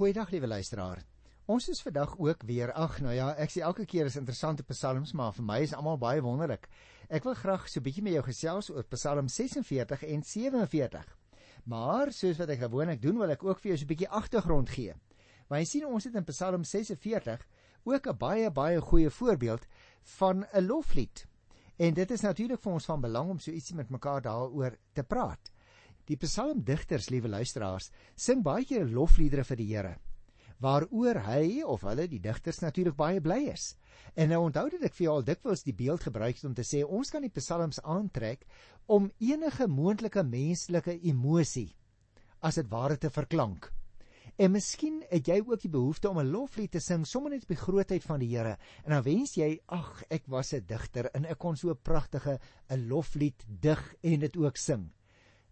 Goeiedag liewe luisteraar. Ons is vandag ook weer ag nou ja, ek sê elke keer is interessante psalms, maar vir my is almal baie wonderlik. Ek wil graag so 'n bietjie met jou gesels oor Psalm 46 en 47. Maar soos wat ek gewoonlik doen, wil ek ook vir jou so 'n bietjie agtergrond gee. Want jy sien ons het in Psalm 46 ook 'n baie baie goeie voorbeeld van 'n loflied. En dit is natuurlik vir ons van belang om so ietsie met mekaar daaroor te praat. Die psalmdigters, liewe luisteraars, sing baie keer lofliedere vir die Here waaroor hy of hulle die digters natuurlik baie bly is. En nou onthou dit ek vir jou al dikwels die beeld gebruik om te sê ons kan die psalms aantrek om enige moontlike menslike emosie as dit ware te verklank. En miskien het jy ook die behoefte om 'n loflied te sing sommer net op die grootheid van die Here. En dan wens jy, ag, ek was 'n digter en ek kon so 'n pragtige 'n loflied dig en dit ook sing.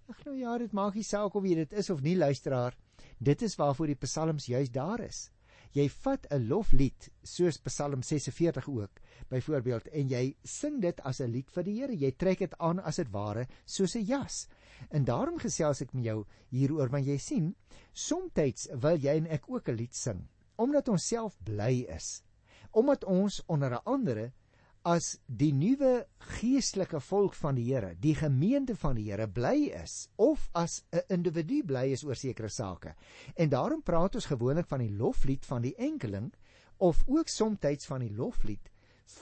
Ag nou ja, dit maak nie saak of jy dit is of nie luisteraar. Dit is waarvoor die psalms juis daar is. Jy vat 'n loflied soos Psalm 46 ook, byvoorbeeld, en jy sing dit as 'n lied vir die Here. Jy trek dit aan as dit ware soos 'n jas. En daarom gesels ek met jou hieroor want jy sien, soms wil jy en ek ook 'n lied sing omdat ons self bly is. Omdat ons onder andere as die nuwe geestelike volk van die Here, die gemeente van die Here bly is of as 'n individu bly is oor sekere sake. En daarom praat ons gewoonlik van die loflied van die enkeling of ook soms van die loflied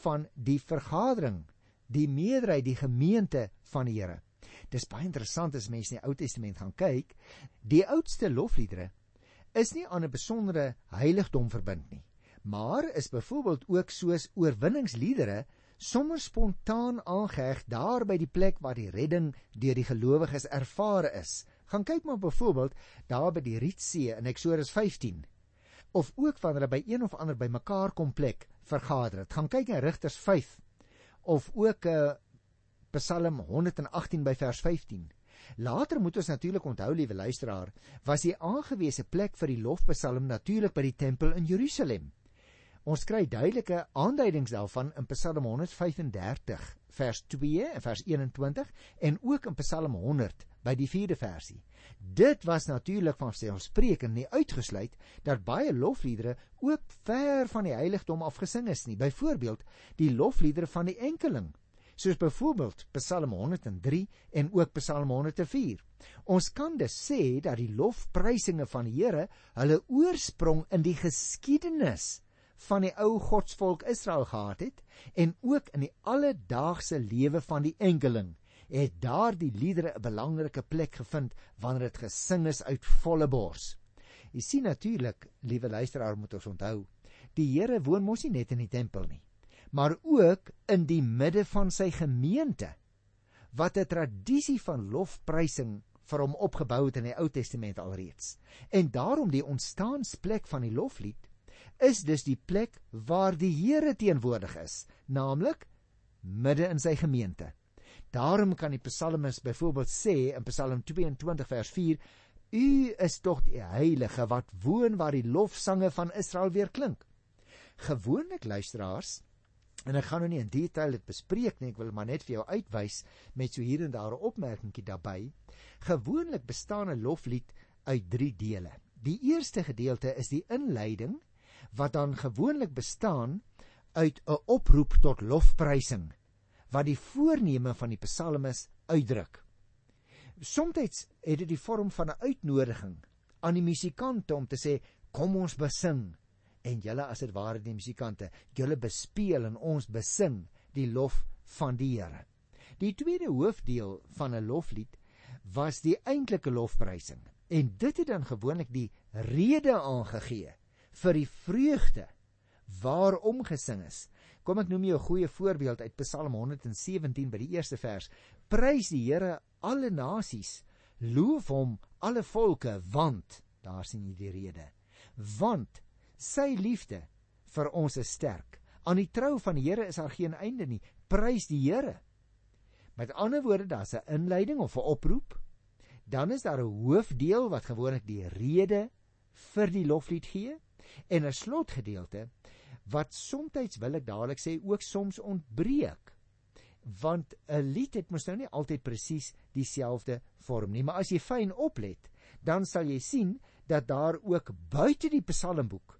van die vergadering, die meerderheid, die gemeente van die Here. Dis baie interessant as mense in die Ou Testament gaan kyk, die oudste lofliedere is nie aan 'n besondere heiligdom verbind nie maar is byvoorbeeld ook soos oorwinningsliedere sommer spontaan aangeheg daar by die plek waar die redding deur die gelowiges ervare is. Gaan kyk maar byvoorbeeld daar by die Rietsee in Eksodus 15 of ook wanneer hulle by een of ander by mekaar kom plek vergader het. Gaan kyk in Rigters 5 of ook 'n uh, eh, Psalm 118 by vers 15. Later moet ons natuurlik onthou, liewe luisteraar, was die aangewese plek vir die lofpsalm natuurlik by die tempel in Jerusalem. Ons kry duidelike aanduidings daarvan in Psalm 135 vers 2 en vers 21 en ook in Psalm 100 by die 4de versie. Dit was natuurlik van selfspreekend nie uitgesluit dat baie lofliedere ook ver van die heiligdom af gesing is nie. Byvoorbeeld die lofliedere van die enkeling soos byvoorbeeld Psalm 103 en ook Psalm 104. Ons kan dus sê dat die lofprysinge van die Here hulle oorsprong in die geskiedenis van die ou godsvolk Israel gehad het en ook in die alledaagse lewe van die enkeling het daardie liedere 'n belangrike plek gevind wanneer dit gesing is uit volle bors. Jy sien natuurlik, liewe luisteraar, moet ons onthou, die Here woon mos nie net in die tempel nie, maar ook in die midde van sy gemeente wat 'n tradisie van lofprysing vir hom opgebou het in die Ou Testament alreeds. En daarom die ontstaansplek van die loflied is dus die plek waar die Here teenwoordig is, naamlik midde in sy gemeente. Daarom kan die psalmis byvoorbeeld sê in Psalm 22 vers 4: U is tog die heilige wat woon waar die lofsange van Israel weer klink. Gewoonlik luisteraars en ek gaan nou nie in detail dit bespreek nie, ek wil maar net vir jou uitwys met so hier en daar 'n opmerkingie daarbey. Gewoonlik bestaan 'n loflied uit 3 dele. Die eerste gedeelte is die inleiding wat dan gewoonlik bestaan uit 'n oproep tot lofprysing wat die voorneme van die psalmes uitdruk. Somstyds het dit die vorm van 'n uitnodiging aan die musikante om te sê kom ons besing en julle as dit ware die musikante julle bespeel en ons besing die lof van die Here. Die tweede hoofdeel van 'n loflied was die eintlike lofprysing en dit het dan gewoonlik die rede aangegee vir die vreugde waarom gesing is. Kom ek noem jou 'n goeie voorbeeld uit Psalm 117 by die eerste vers. Prys die Here alle nasies, loof hom alle volke, want daar sien jy die rede. Want sy liefde vir ons is sterk. Aan die trou van die Here is daar geen einde nie. Prys die Here. Met ander woorde, daar's 'n inleiding of 'n oproep. Dan is daar 'n hoofdeel wat gewoonlik die rede vir die loflied gee en 'n slotgedeelte wat soms wil ek dadelik sê ook soms ontbreek. Want 'n lied het mos nou nie altyd presies dieselfde vorm nie. Maar as jy fyn oplet dan sal jy sien dat daar ook buite die Psalmboek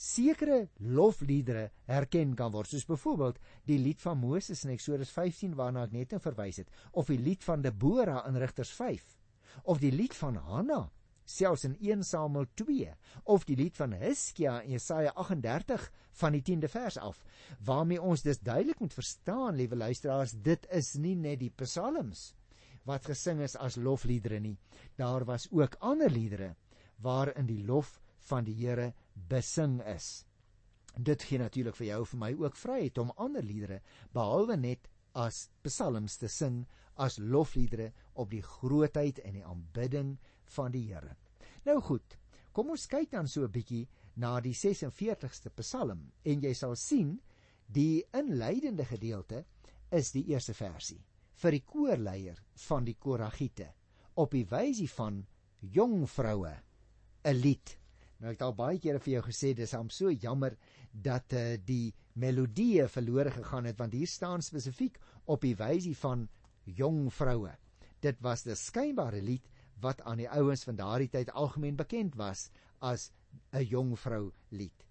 sekere lofliedere herken kan word. Soos byvoorbeeld die lied van Moses in Eksodus 15 waarna ek net nou verwys het of die lied van Debora in Rigters 5 of die lied van Hanna selfs in 1 Samuel 2 of die lied van Hiskia in Jesaja 38 van die 10de vers af waarmee ons dus duidelik moet verstaan liewe luisteraars dit is nie net die psalms wat gesing is as lofliedere nie. Daar was ook ander liedere waarin die lof van die Here besing is. Dit gee natuurlik vir jou vir my ook vryheid om ander liedere behalwe net as psalms te sing as lofliedere op die grootheid en die aanbidding van die Here. Nou goed, kom ons kyk dan so 'n bietjie na die 46ste Psalm en jy sal sien die inleidende gedeelte is die eerste versie vir die koorleier van die Koragiete op die wysie van jong vroue 'n lied. Nou ek het al baie kere vir jou gesê dis hom so jammer dat uh, die melodie verlore gegaan het want hier staan spesifiek op die wysie van jong vroue. Dit was 'n skynbare lied wat aan die ouens van daardie tyd algemeen bekend was as 'n jong vrou lied.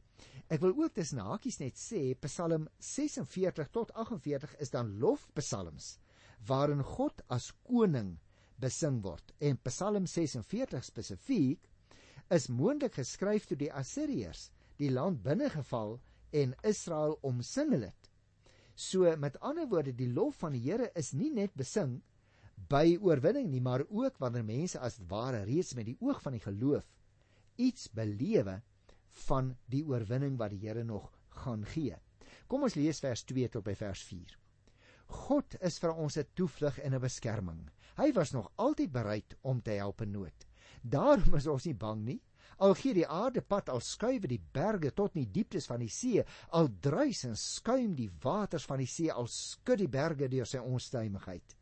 Ek wil ook tussen hakies net sê Psalm 46 tot 48 is dan lofpsalms waarin God as koning besing word en Psalm 46 spesifiek is moontlik geskryf toe die Assiriërs die land binnegeval en Israel omsingel het. So met ander woorde die lof van die Here is nie net besing by oorwinning nie, maar ook wanneer mense as ware reeds met die oog van die geloof iets belewe van die oorwinning wat die Here nog gaan gee. Kom ons lees vers 2 tot by vers 4. God is vir ons 'n toevlug en 'n beskerming. Hy was nog altyd bereid om te help in nood. Daarom is ons nie bang nie. Al gee die aarde pad, al skuif die berge tot in die dieptes van die see, al druis en skuim die waters van die see, al skud die berge deur sy onstuimigheid.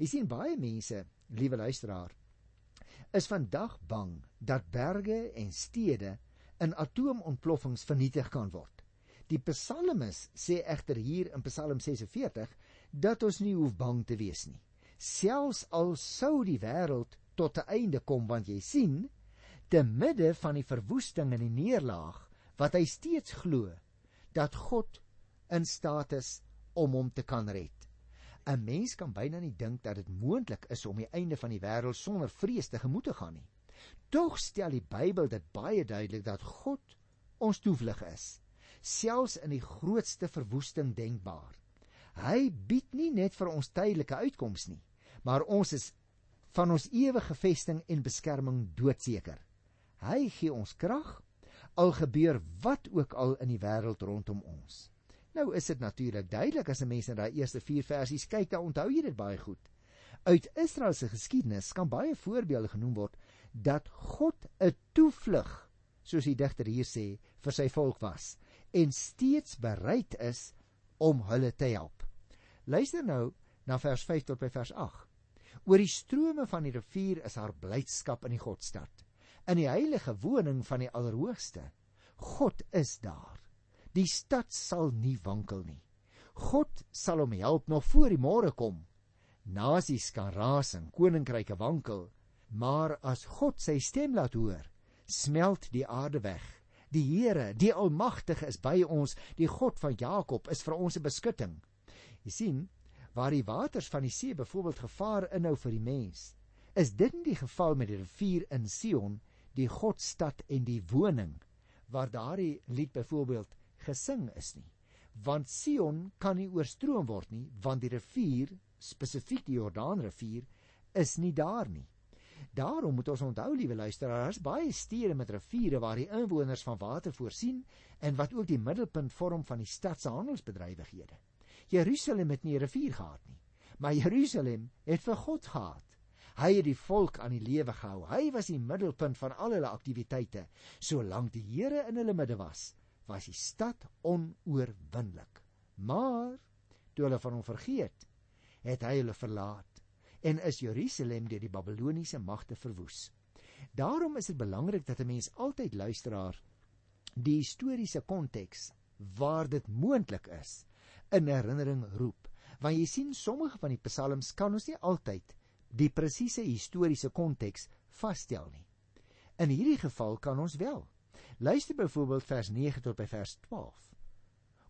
Jy sien baie mense, liewe luisteraar, is vandag bang dat berge en stede in atoomontploffings vernietig kan word. Die psalmis sê egter hier in Psalm 46 dat ons nie hoef bang te wees nie. Selfs al sou die wêreld tot 'n einde kom want jy sien, te midde van die verwoesting en die neerlaag, wat hy steeds glo dat God in staat is om hom te kan red. 'n Mens kan byna nie dink dat dit moontlik is om die einde van die wêreld sonder vrees te gemoed te gaan nie. Tog stel die Bybel dit baie duidelik dat God ons toevlug is, selfs in die grootste verwoesting denkbaar. Hy bied nie net vir ons tydelike uitkoms nie, maar ons is van ons ewige vesting en beskerming doodseker. Hy gee ons krag al gebeur wat ook al in die wêreld rondom ons. Nou is dit natuurlik duidelik as 'n mens na daai eerste 4 versies kyk, dan onthou jy dit baie goed. Uit Israel se geskiedenis kan baie voorbeelde genoem word dat God 'n toevlug, soos die digter hier sê, vir sy volk was en steeds bereid is om hulle te help. Luister nou na vers 5 tot by vers 8. Oor die strome van die rivier is haar blydskap in die Godstad, in die heilige woning van die Allerhoogste. God is daar. Die stad sal nie wankel nie. God sal hom help nog voor die môre kom. Nasies kan raas en koninkryke wankel, maar as God sy stem laat hoor, smelt die aarde weg. Die Here, die Almagtige is by ons, die God van Jakob is vir ons 'n beskutting. Jy sien, waar die waters van die see byvoorbeeld gevaar inhou vir die mens, is dit nie die geval met die rivier in Sion, die Godstad en die woning waar daardie lied byvoorbeeld gesing is nie. Want Sion kan nie oorstroom word nie, want die rivier, spesifiek die Jordaanrivier, is nie daar nie. Daarom moet ons onthou, liewe luisteraars, baie stede met riviere waar die inwoners van water voorsien en wat ook die middelpunt vorm van die stad se handelsbedrywighede. Jerusalem het nie 'n rivier gehad nie, maar Jerusalem het vir God gehad. Hy het die volk aan die lewe gehou. Hy was die middelpunt van al hulle aktiwiteite. Solank die Here in hulle midde was, was die stad onoorwinlik. Maar toe hulle van hom vergeet, het hy hulle verlaat en is Jerusalem deur die Babiloniese magte verwoes. Daarom is dit belangrik dat 'n mens altyd luisteraar die historiese konteks waar dit moontlik is in herinnering roep. Want jy sien sommige van die psalms kan ons nie altyd die presiese historiese konteks vasstel nie. In hierdie geval kan ons wel. Luister byvoorbeeld vers 9 tot by vers 12.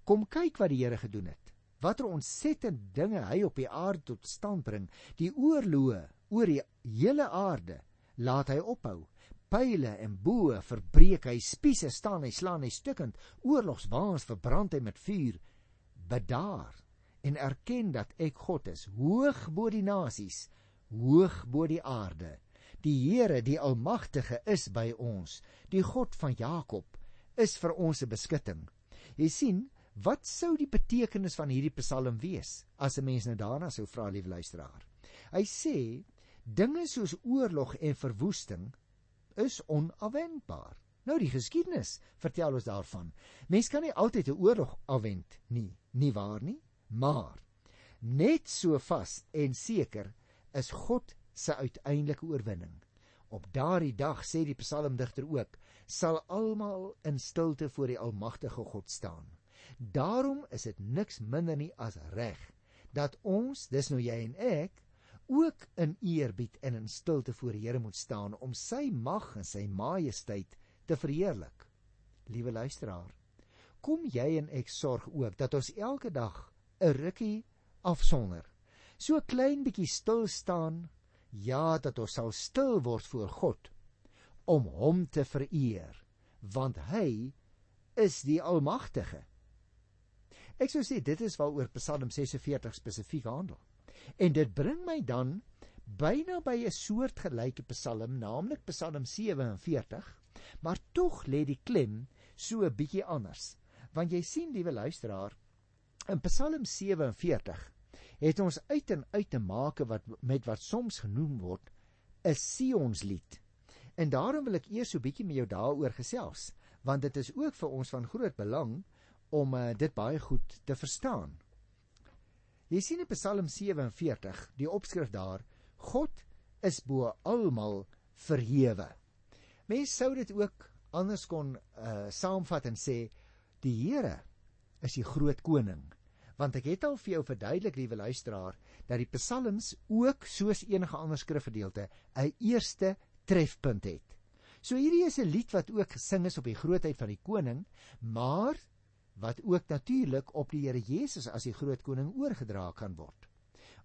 Kom kyk wat die Here gedoen het. Watter ontsettende dinge hy op die aarde tot stand bring. Die oorloë oor die hele aarde laat hy ophou. Pyle en boë verbreek hy, spiese staan hy slaan hy stukkend, oorlogswaans verbrand hy met vuur. Bedaar en erken dat ek God is, hoog bo die nasies, hoog bo die aarde. Die Here, die Almagtige is by ons. Die God van Jakob is vir ons 'n beskutting. Jy sien, wat sou die betekenis van hierdie Psalm wees as 'n mens nou daarna sou vra, liewe luisteraar? Hy sê dinge soos oorlog en verwoesting is onafwendbaar. Nou die geskiedenis vertel ons daarvan. Mens kan nie altyd 'n oorlog afwend nie, nie waar nie? Maar net so vas en seker is God se uiteindelike oorwinning. Op daardie dag sê die psalmdigter ook, sal almal in stilte voor die almagtige God staan. Daarom is dit niks minder nie as reg dat ons, dis nou jy en ek, ook in eerbied en in stilte voor die Here moet staan om sy mag en sy majesteit te verheerlik. Liewe luisteraar, kom jy en ek sorg ook dat ons elke dag 'n rukkie afsonder. So klein bietjie stil staan, ja, dat ons sal stil word voor God om hom te vereer, want hy is die almagtige. Ek sou sê dit is waaroor Psalm 46 spesifiek handel. En dit bring my dan byna by 'n soortgelyke Psalm, naamlik Psalm 47, maar tog lê die klem so 'n bietjie anders. Want jy sien, liewe luisteraar, in Psalm 47 het ons uit en uit te maak wat met wat soms genoem word 'n Sionslied. En daarom wil ek eers so 'n bietjie met jou daaroor gesels, want dit is ook vir ons van groot belang om uh, dit baie goed te verstaan. Jy sien in Psalm 47, die opskrif daar, God is bo almal verhewe. Mense sou dit ook anders kon uh saamvat en sê die Here is die groot koning. Want ek het al vir jou verduidelik, liewe luisteraar, dat die psalms ook soos enige ander skrifgedeelte 'n eerste trefpunt het. So hierdie is 'n lied wat ook gesing is op die grootheid van die koning, maar wat ook natuurlik op die Here Jesus as die groot koning oorgedra kan word.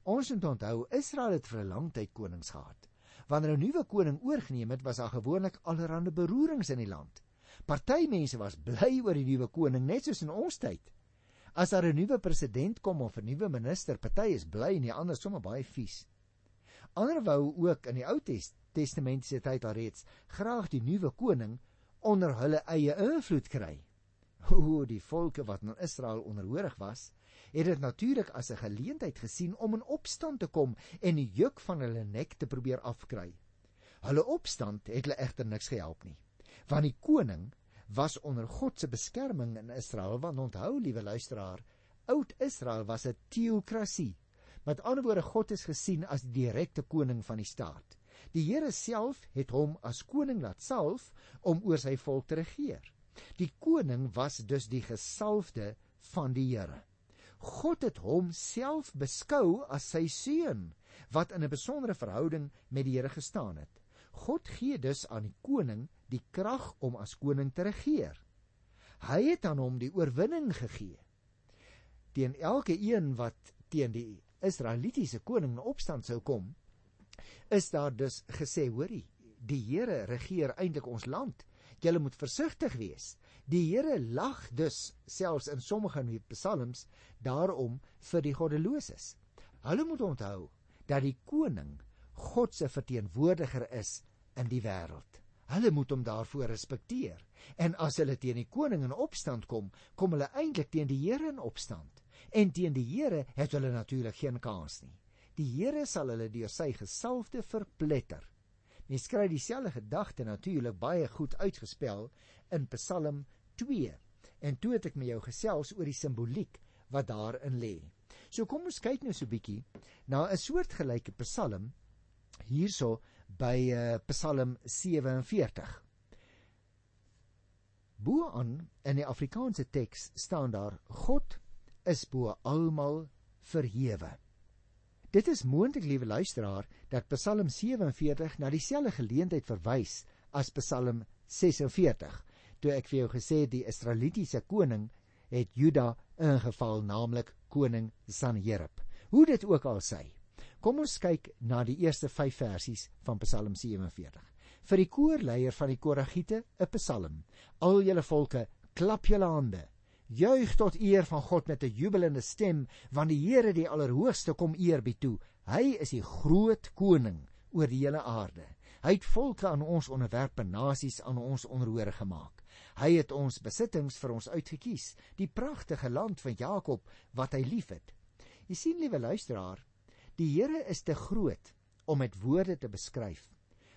Ons moet onthou Israel het vir 'n lang tyd konings gehad. Wanneer 'n nuwe koning oorgeneem het, was daar gewoonlik allerlei beroerings in die land. Party mense was bly oor die nuwe koning net soos in ons tyd. As daar 'n nuwe president kom of 'n nuwe minister, party is bly en die ander sommer baie vies. Ander wou ook in die Ou Testamentiese tyd alreeds graag die nuwe koning onder hulle eie invloed kry. O, die volke wat in Israel onderhoorig was, het dit natuurlik as 'n geleentheid gesien om in opstand te kom en die juk van hulle nek te probeer afkry. Hulle opstand het hulle egter niks gehelp nie, want die koning was onder God se beskerming in Israel, want onthou, liewe luisteraar, oud Israel was 'n teokrasie. Met ander woorde, God is gesien as die direkte koning van die staat. Die Here self het hom as koning laat salf om oor sy volk te regeer. Die koning was dus die gesalfde van die Here. God het hom self beskou as sy seun wat in 'n besondere verhouding met die Here gestaan het. God gee dus aan die koning die krag om as koning te regeer. Hy het aan hom die oorwinning gegee teen elke een wat teen die Israelitiese koning in opstand sou kom. Is daar dus gesê, hoorie, die Here regeer eintlik ons land Julle moet versigtig wees. Die Here lag dus selfs in sommige van die psalms daarom vir die goddeloses. Hulle moet onthou dat die koning God se verteenwoordiger is in die wêreld. Hulle moet hom daarvoor respekteer. En as hulle teen die koning in opstand kom, kom hulle eintlik teen die Here in opstand. En teen die Here het hulle natuurlik geen kans nie. Die Here sal hulle deur sy gesalfde verpletter. Mens kry dieselfde gedagte natuurlik baie goed uitgespel in Psalm 2. En toe het ek met jou gesels oor die simboliek wat daarin lê. So kom ons kyk nou so 'n bietjie na 'n soortgelyke Psalm hierso by uh, Psalm 47. Boaan in die Afrikaanse teks staan daar God is bo almal verhewe. Dit is moontlik, liewe luisteraar, dat Psalm 47 na dieselfde geleentheid verwys as Psalm 46. Toe ek vir jou gesê het die Israelitiese koning het Juda ingeval, naamlik koning Sanherib. Hoe dit ook al sê. Kom ons kyk na die eerste 5 versies van Psalm 47. Vir die koorleier van die Koragiete 'n Psalm. Al julle volke, klap julle hande. Juig tot eer van God met 'n jubelende stem, want die Here die Allerhoogste kom eerbied toe. Hy is die groot koning oor die hele aarde. Hy het volke aan ons onderwerpe, nasies aan ons onderhore gemaak. Hy het ons besittings vir ons uitgekies, die pragtige land van Jakob wat hy liefhet. Jy sien liewe luisteraar, die Here is te groot om met woorde te beskryf.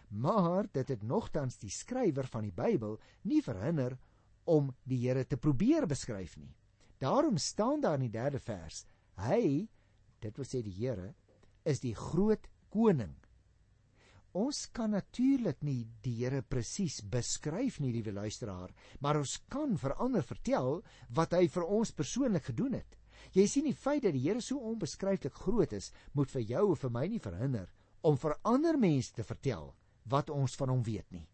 Maar dit het nogtans die skrywer van die Bybel nie verhinder om die Here te probeer beskryf nie. Daarom staan daar in die 3de vers: Hy, dit wil sê die Here, is die groot koning. Ons kan natuurlik nie die Here presies beskryf nie, liewe luisteraar, maar ons kan verander vertel wat hy vir ons persoonlik gedoen het. Jy sien die feit dat die Here so onbeskryflik groot is, moet vir jou of vir my nie verhinder om vir ander mense te vertel wat ons van hom weet nie.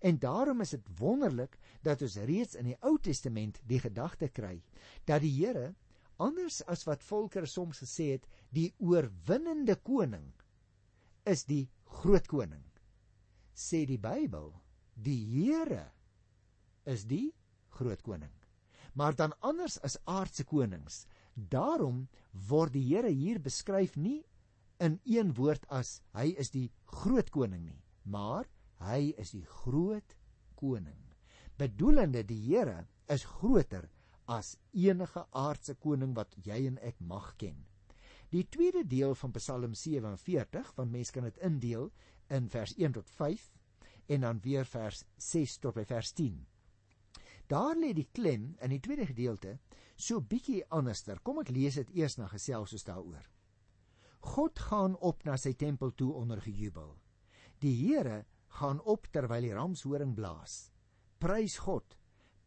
En daarom is dit wonderlik dat ons reeds in die Ou Testament die gedagte kry dat die Here anders as wat volkere soms gesê het, die oorwinnende koning is die groot koning. Sê die Bybel, die Here is die groot koning. Maar dan anders as aardse konings. Daarom word die Here hier beskryf nie in een woord as hy is die groot koning nie, maar Hy is die groot koning. Bedoelende die Here is groter as enige aardse koning wat jy en ek mag ken. Die tweede deel van Psalm 47, want mense kan dit indeel in vers 1 tot 5 en dan weer vers 6 tot by vers 10. Daar lê die klem in die tweede gedeelte so bietjie anderster. Kom ek lees dit eers na gesels ons daaroor. God gaan op na sy tempel toe onder gejubel. Die Here gaan op terwyl die ramshoring blaas. Prys God.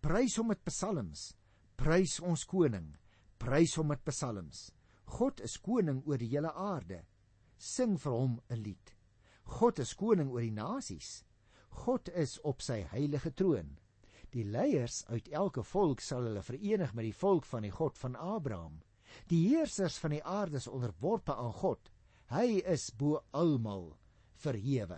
Prys hom met psalms. Prys ons koning. Prys hom met psalms. God is koning oor die hele aarde. Sing vir hom 'n lied. God is koning oor die nasies. God is op sy heilige troon. Die leiers uit elke volk sal hulle verenig met die volk van die God van Abraham. Die heersers van die aarde is onderworpe aan God. Hy is bo almal verhewe.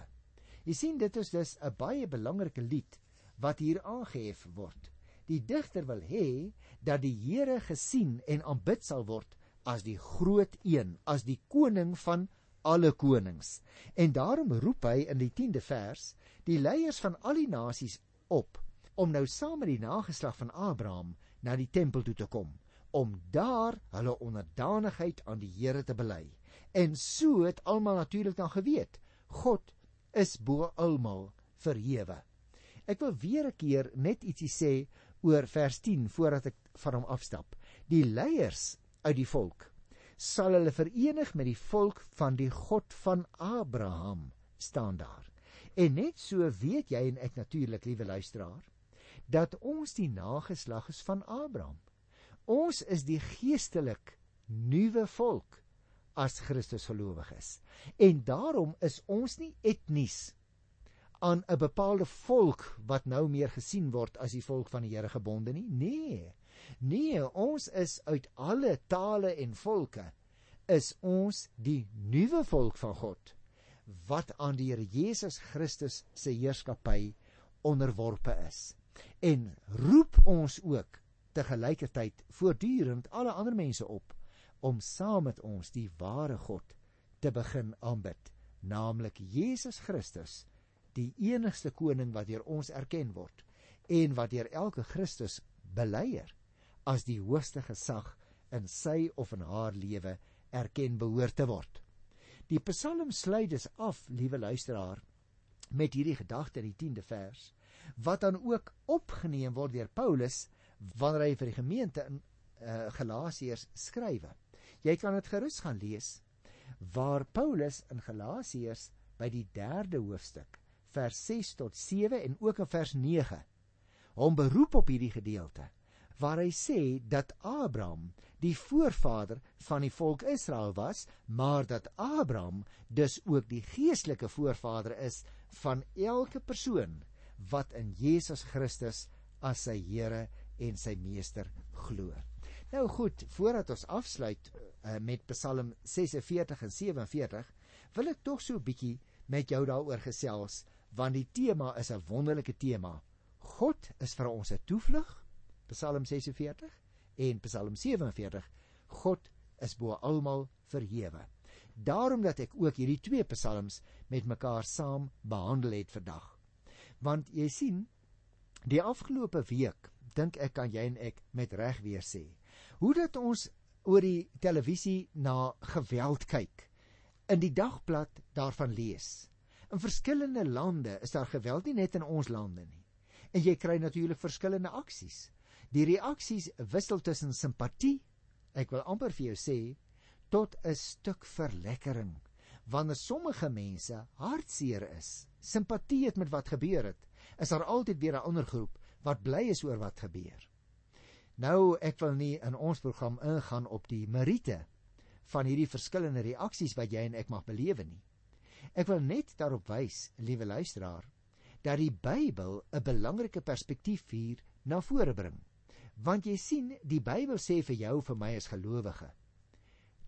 Jy sien dit is dus 'n baie belangrike lied wat hier aangehef word. Die digter wil hê dat die Here gesien en aanbid sal word as die groot een, as die koning van alle konings. En daarom roep hy in die 10de vers die leiers van al die nasies op om nou saam met die nageslag van Abraham na die tempel toe te kom om daar hulle onderdanigheid aan die Here te bely. En so het almal natuurlik dan geweet God is bo almal verhewe. Ek wil weer 'n keer net ietsie sê oor vers 10 voordat ek van hom afstap. Die leiers uit die volk sal hulle verenig met die volk van die God van Abraham staan daar. En net so weet jy en ek natuurlik, liewe luisteraar, dat ons die nageslag is van Abraham. Ons is die geestelik nuwe volk as Christus gelowig is. En daarom is ons nie etnies aan 'n bepaalde volk wat nou meer gesien word as die volk van die Here gebonde nie. Nee. Nee, ons is uit alle tale en volke is ons die nuwe volk van God wat aan die Here Jesus Christus se heerskappy onderworpe is. En roep ons ook te gelykertyd voortdurend alle ander mense op om saam met ons die ware God te begin aanbid, naamlik Jesus Christus, die enigste koning wat deur ons erken word en wat deur elke Christus beleier as die hoogste gesag in sy of in haar lewe erken behoort te word. Die Psalm sluit dus af, liewe luisteraar, met hierdie gedagte in die 10de vers wat dan ook opgeneem word deur Paulus wanneer hy vir die gemeente in uh, Galasiërs skrywe. Jy kan dit gerus gaan lees waar Paulus in Galasiërs by die 3de hoofstuk vers 6 tot 7 en ook in vers 9 hom beroep op hierdie gedeelte waar hy sê dat Abraham die voorvader van die volk Israel was, maar dat Abraham dus ook die geestelike voorvader is van elke persoon wat in Jesus Christus as sy Here en sy meester glo. Nou goed, voordat ons afsluit uh, met Psalm 46 en 47, wil ek tog so 'n bietjie met jou daaroor gesels, want die tema is 'n wonderlike tema. God is vir ons 'n toevlug, Psalm 46 en Psalm 47. God is bo almal verhewe. Daarom dat ek ook hierdie twee psalms met mekaar saam behandel het vandag. Want jy sien, die afgelope week dink ek kan jy en ek met reg weer sê, hoe dat ons oor die televisie na geweld kyk, in die dagblad daarvan lees. In verskillende lande is daar geweld nie net in ons lande nie. En jy kry natuurlik verskillende aksies. Die reaksies wissel tussen simpatie, ek wil amper vir jou sê, tot 'n stuk verlekkering wanneer sommige mense hartseer is simpatie het met wat gebeur het is daar altyd weer 'n ander groep wat bly is oor wat gebeur. Nou ek wil nie in ons program ingaan op die meriete van hierdie verskillende reaksies wat jy en ek mag belewe nie. Ek wil net daarop wys liewe luisteraar dat die Bybel 'n belangrike perspektief hier na vore bring. Want jy sien die Bybel sê vir jou vir my as gelowige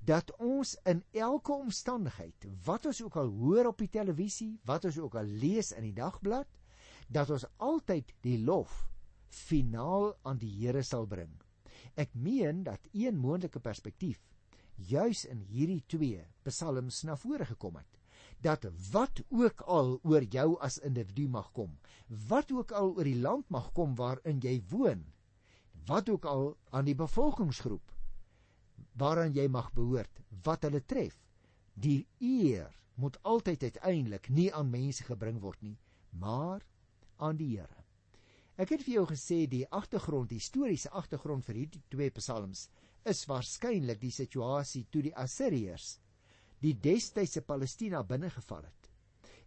dat ons in elke omstandigheid, wat ons ook al hoor op die televisie, wat ons ook al lees in die dagblad, dat ons altyd die lof finaal aan die Here sal bring. Ek meen dat een moontlike perspektief juis in hierdie twee psalms na vore gekom het dat wat ook al oor jou as individu mag kom, wat ook al oor die land mag kom waarin jy woon, wat ook al aan die bevolkingsgroep waaraan jy mag behoort, wat hulle tref. Die eer moet altyd uiteindelik nie aan mense gebring word nie, maar aan die Here. Ek het vir jou gesê die agtergrond, die historiese agtergrond vir hierdie twee psalms is waarskynlik die situasie toe die Assiriërs die destydse Palestina binnegeval het.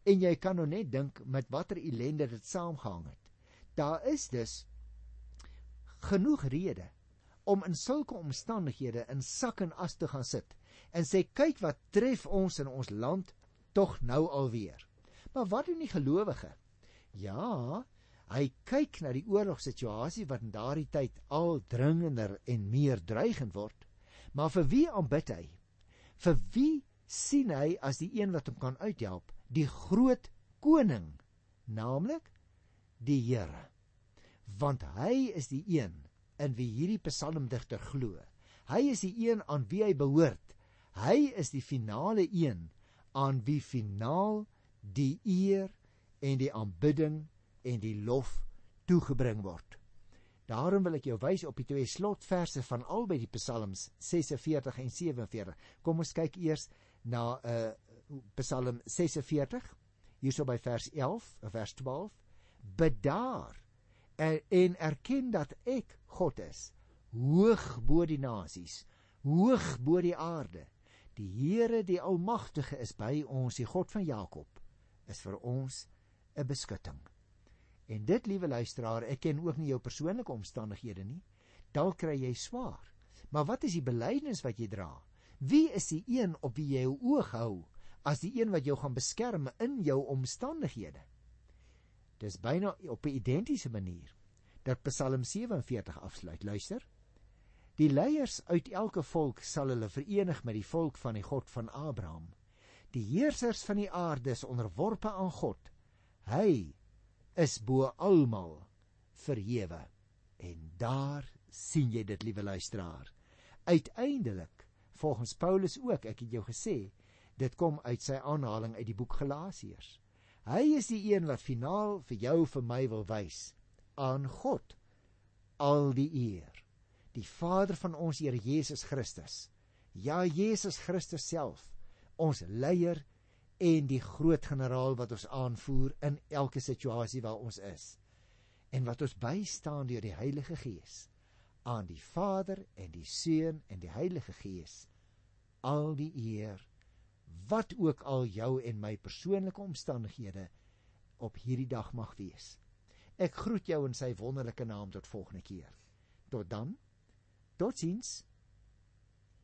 En jy kan nou net dink met watter ellende dit saamgehang het. Daar is dus genoeg redes om in sulke omstandighede in sak en as te gaan sit en sê kyk wat tref ons in ons land tog nou alweer. Maar wat doen die gelowige? Ja, hy kyk na die oorlogssituasie wat in daardie tyd al dringender en meer dreigend word. Maar vir wie aanbid hy? Vir wie sien hy as die een wat hom kan uithelp? Die groot koning, naamlik die Here. Want hy is die een in wie hierdie psalmdigter glo. Hy is die een aan wie hy behoort. Hy is die finale een aan wie finaal die eer en die aanbidding en die lof toegebring word. Daarom wil ek jou wys op die twee slotverse van albei die psalms 46 en 47. Kom ons kyk eers na 'n uh, Psalm 46 hierso by vers 11 of vers 12. Bedaar en, en erken dat ek God is, hoog bo die nasies, hoog bo die aarde. Die Here, die Almagtige is by ons, die God van Jakob, is vir ons 'n beskutting. En dit, liewe luisteraar, ek ken ook nie jou persoonlike omstandighede nie. Dalk kry jy swaar. Maar wat is die belydenis wat jy dra? Wie is die een op wie jy jou oog hou as die een wat jou gaan beskerm in jou omstandighede? Dis byna op 'n identiese manier dat Psalm 47 afsluit. Luister. Die leiers uit elke volk sal hulle verenig met die volk van die God van Abraham. Die heersers van die aarde is onderworpe aan God. Hy is bo almal verhewe. En daar sien jy dit, liewe luisteraar. Uiteindelik, volgens Paulus ook, ek het jou gesê, dit kom uit sy aanhaling uit die boek Galasiërs. Hy is die een wat finaal vir jou vir my wil wys aan God al die eer. Die Vader van ons Here Jesus Christus. Ja, Jesus Christus self, ons leier en die groot generaal wat ons aanvoer in elke situasie waar ons is en wat ons bystaan deur die Heilige Gees aan die Vader en die Seun en die Heilige Gees al die eer wat ook al jou en my persoonlike omstandighede op hierdie dag mag wees. Ek groet jou in sy wonderlike naam tot volgende keer. Tot dan. Totsiens.